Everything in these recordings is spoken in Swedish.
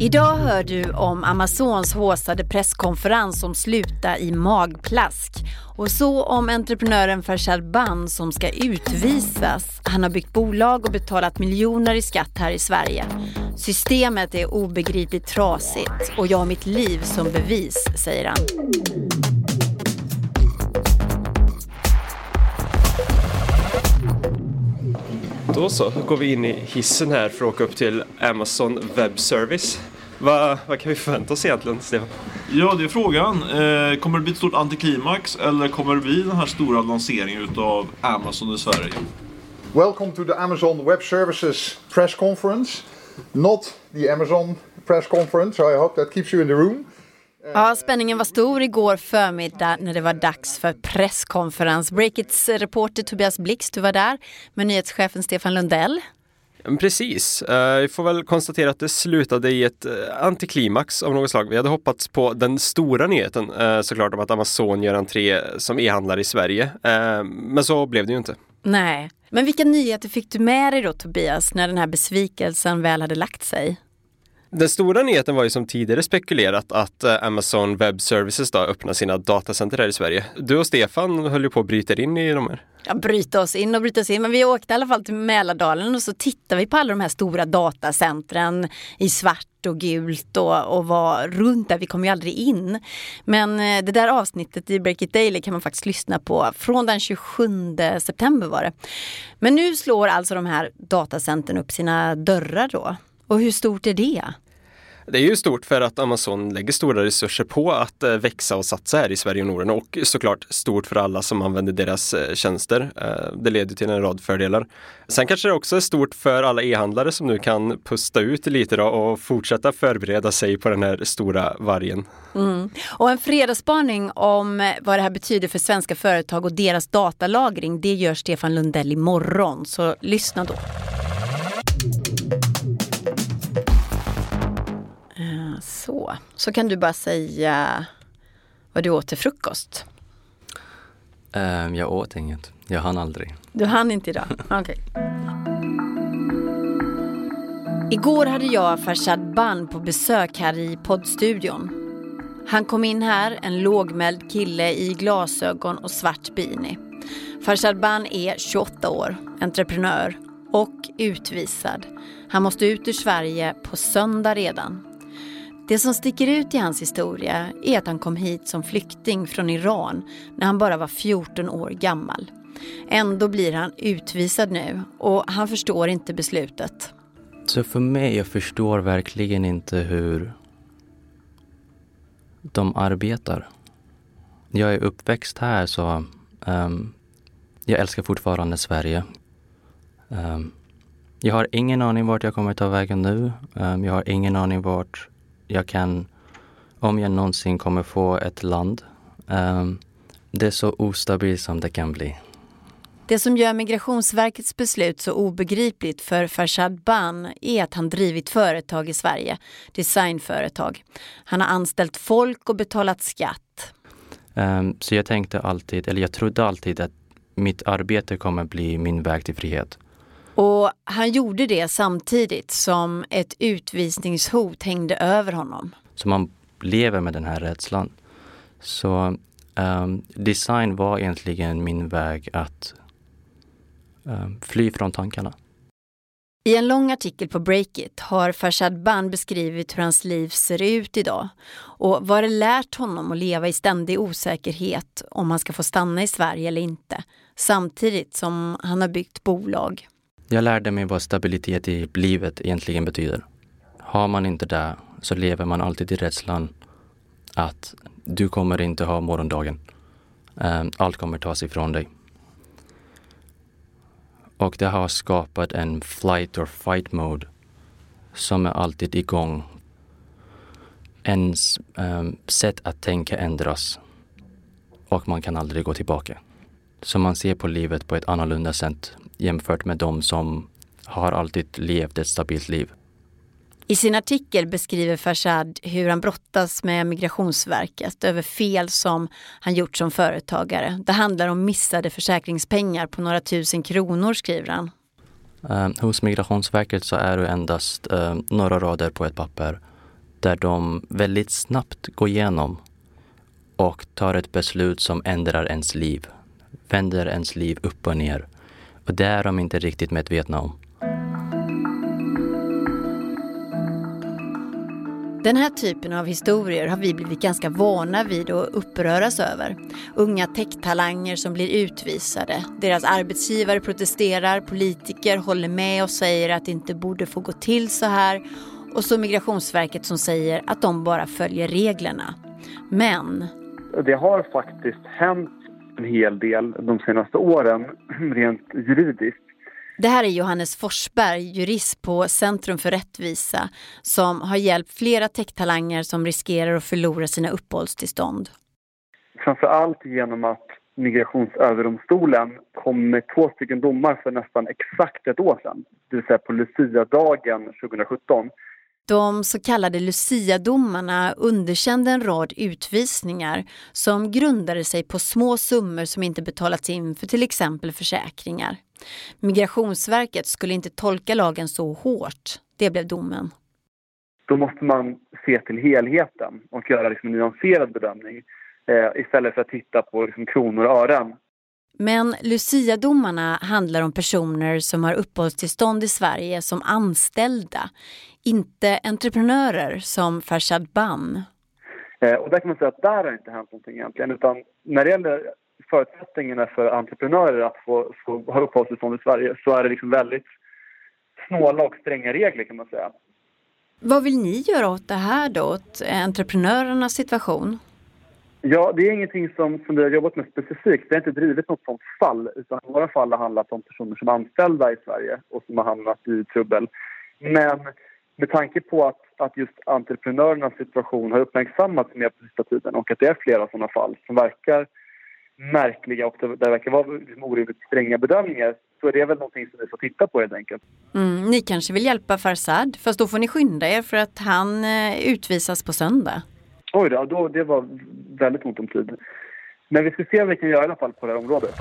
Idag hör du om Amazons håsade presskonferens som slutar i magplask. Och så om entreprenören Farshad Ban som ska utvisas. Han har byggt bolag och betalat miljoner i skatt här i Sverige. Systemet är obegripligt trasigt och jag har mitt liv som bevis, säger han. Då så, då går vi in i hissen här för att åka upp till Amazon Web Service. Va, vad kan vi förvänta oss egentligen, Stefan? Ja, det är frågan. Eh, kommer det bli ett stort antiklimax eller kommer det bli den här stora lanseringen utav Amazon i Sverige? Welcome to the Amazon Web Services press conference. Not the Amazon press conference, so I hope that keeps you in the room. Ja, spänningen var stor igår förmiddag när det var dags för presskonferens. Breakits reporter Tobias Blix, du var där med nyhetschefen Stefan Lundell. Precis. Uh, vi får väl konstatera att det slutade i ett uh, antiklimax av något slag. Vi hade hoppats på den stora nyheten uh, såklart om att Amazon gör entré som e-handlare i Sverige. men så blev det ju inte. Nej, men vilka nyheter fick du med dig då Tobias när den här besvikelsen väl hade lagt sig? Den stora nyheten var ju som tidigare spekulerat att eh, Amazon Web Services då öppnar sina datacenter här i Sverige. Du och Stefan höll ju på att bryta in i de här. Ja, bryta oss in och bryta oss in. Men vi åkte i alla fall till Mälardalen och så tittade vi på alla de här stora datacentren i svart och gult och, och var runt där. Vi kom ju aldrig in. Men eh, det där avsnittet i Break It Daily kan man faktiskt lyssna på från den 27 september var det. Men nu slår alltså de här datacentren upp sina dörrar då. Och hur stort är det? Det är ju stort för att Amazon lägger stora resurser på att eh, växa och satsa här i Sverige och Norden och såklart stort för alla som använder deras eh, tjänster. Eh, det leder till en rad fördelar. Sen kanske det också är stort för alla e-handlare som nu kan pusta ut lite då och fortsätta förbereda sig på den här stora vargen. Mm. Och en fredagsspaning om vad det här betyder för svenska företag och deras datalagring, det gör Stefan Lundell imorgon. Så lyssna då. Så, så kan du bara säga vad du åt till frukost. Um, jag åt inget. Jag hann aldrig. Du hann inte idag? Okej. Okay. Igår hade jag Farshad Ban på besök här i poddstudion. Han kom in här, en lågmäld kille i glasögon och svart beanie. Farshad Ban är 28 år, entreprenör och utvisad. Han måste ut ur Sverige på söndag redan. Det som sticker ut i hans historia är att han kom hit som flykting från Iran när han bara var 14 år gammal. Ändå blir han utvisad nu och han förstår inte beslutet. Så för mig, jag förstår verkligen inte hur de arbetar. Jag är uppväxt här så um, jag älskar fortfarande Sverige. Um, jag har ingen aning vart jag kommer ta vägen nu. Um, jag har ingen aning vart jag kan, om jag någonsin kommer få ett land, um, det är så ostabilt som det kan bli. Det som gör Migrationsverkets beslut så obegripligt för Farshad Ban är att han drivit företag i Sverige, designföretag. Han har anställt folk och betalat skatt. Um, så jag tänkte alltid, eller jag trodde alltid att mitt arbete kommer bli min väg till frihet. Och han gjorde det samtidigt som ett utvisningshot hängde över honom. Så man lever med den här rädslan. Så um, design var egentligen min väg att um, fly från tankarna. I en lång artikel på Breakit har Farshad Ban beskrivit hur hans liv ser ut idag och vad det lärt honom att leva i ständig osäkerhet om han ska få stanna i Sverige eller inte, samtidigt som han har byggt bolag. Jag lärde mig vad stabilitet i livet egentligen betyder. Har man inte det så lever man alltid i rädslan att du kommer inte ha morgondagen. Ehm, allt kommer tas ifrån dig. Och det har skapat en flight or fight mode som är alltid igång. Ens ehm, sätt att tänka ändras och man kan aldrig gå tillbaka. Så man ser på livet på ett annorlunda sätt jämfört med de som har alltid levt ett stabilt liv. I sin artikel beskriver Farshad hur han brottas med Migrationsverket över fel som han gjort som företagare. Det handlar om missade försäkringspengar på några tusen kronor, skriver han. Uh, hos Migrationsverket så är det endast uh, några rader på ett papper där de väldigt snabbt går igenom och tar ett beslut som ändrar ens liv. Vänder ens liv upp och ner. Och det är de inte riktigt medvetna om. Den här typen av historier har vi blivit ganska vana vid och uppröras över. Unga techtalanger som blir utvisade. Deras arbetsgivare protesterar, politiker håller med och säger att det inte borde få gå till så här. Och så Migrationsverket som säger att de bara följer reglerna. Men... Det har faktiskt hänt en hel del de senaste åren rent juridiskt. Det här är Johannes Forsberg, jurist på Centrum för rättvisa som har hjälpt flera techtalanger som riskerar att förlora sina uppehållstillstånd. Framför allt genom att Migrationsöverdomstolen kom med två stycken domar för nästan exakt ett år sedan, det vill säga på Lucia-dagen 2017 de så kallade Lucia-domarna underkände en rad utvisningar som grundade sig på små summor som inte betalats in för till exempel försäkringar. Migrationsverket skulle inte tolka lagen så hårt. Det blev domen. Då måste man se till helheten och göra liksom en nyanserad bedömning eh, istället för att titta på liksom kronor och ören. Men Lucia-domarna handlar om personer som har uppehållstillstånd i Sverige som anställda, inte entreprenörer som Farshad Bam. Eh, och där kan man säga att där har inte hänt någonting egentligen. Utan när det gäller förutsättningarna för entreprenörer att få, få ha uppehållstillstånd i Sverige så är det liksom väldigt snåla och stränga regler kan man säga. Vad vill ni göra åt det här då, åt entreprenörernas situation? Ja, det är ingenting som, som vi har jobbat med specifikt. Vi har inte drivit något sånt fall. Utan våra fall har handlat om personer som är anställda i Sverige och som har hamnat i trubbel. Men med tanke på att, att just entreprenörernas situation har uppmärksammats mer på sista tiden och att det är flera sådana fall som verkar märkliga och där det verkar vara liksom orimligt stränga bedömningar så är det väl någonting som vi får titta på helt enkelt. Mm, ni kanske vill hjälpa Farsad, fast då får ni skynda er för att han eh, utvisas på söndag. Oj då, då, det var väldigt ont om tid. Men vi ska se vad vi kan göra i alla fall på det här området.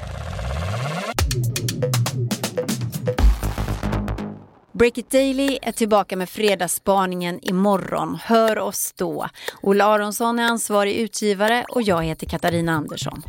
Break It Daily är tillbaka med fredagsspaningen imorgon. Hör oss då. Ola Aronsson är ansvarig utgivare och jag heter Katarina Andersson.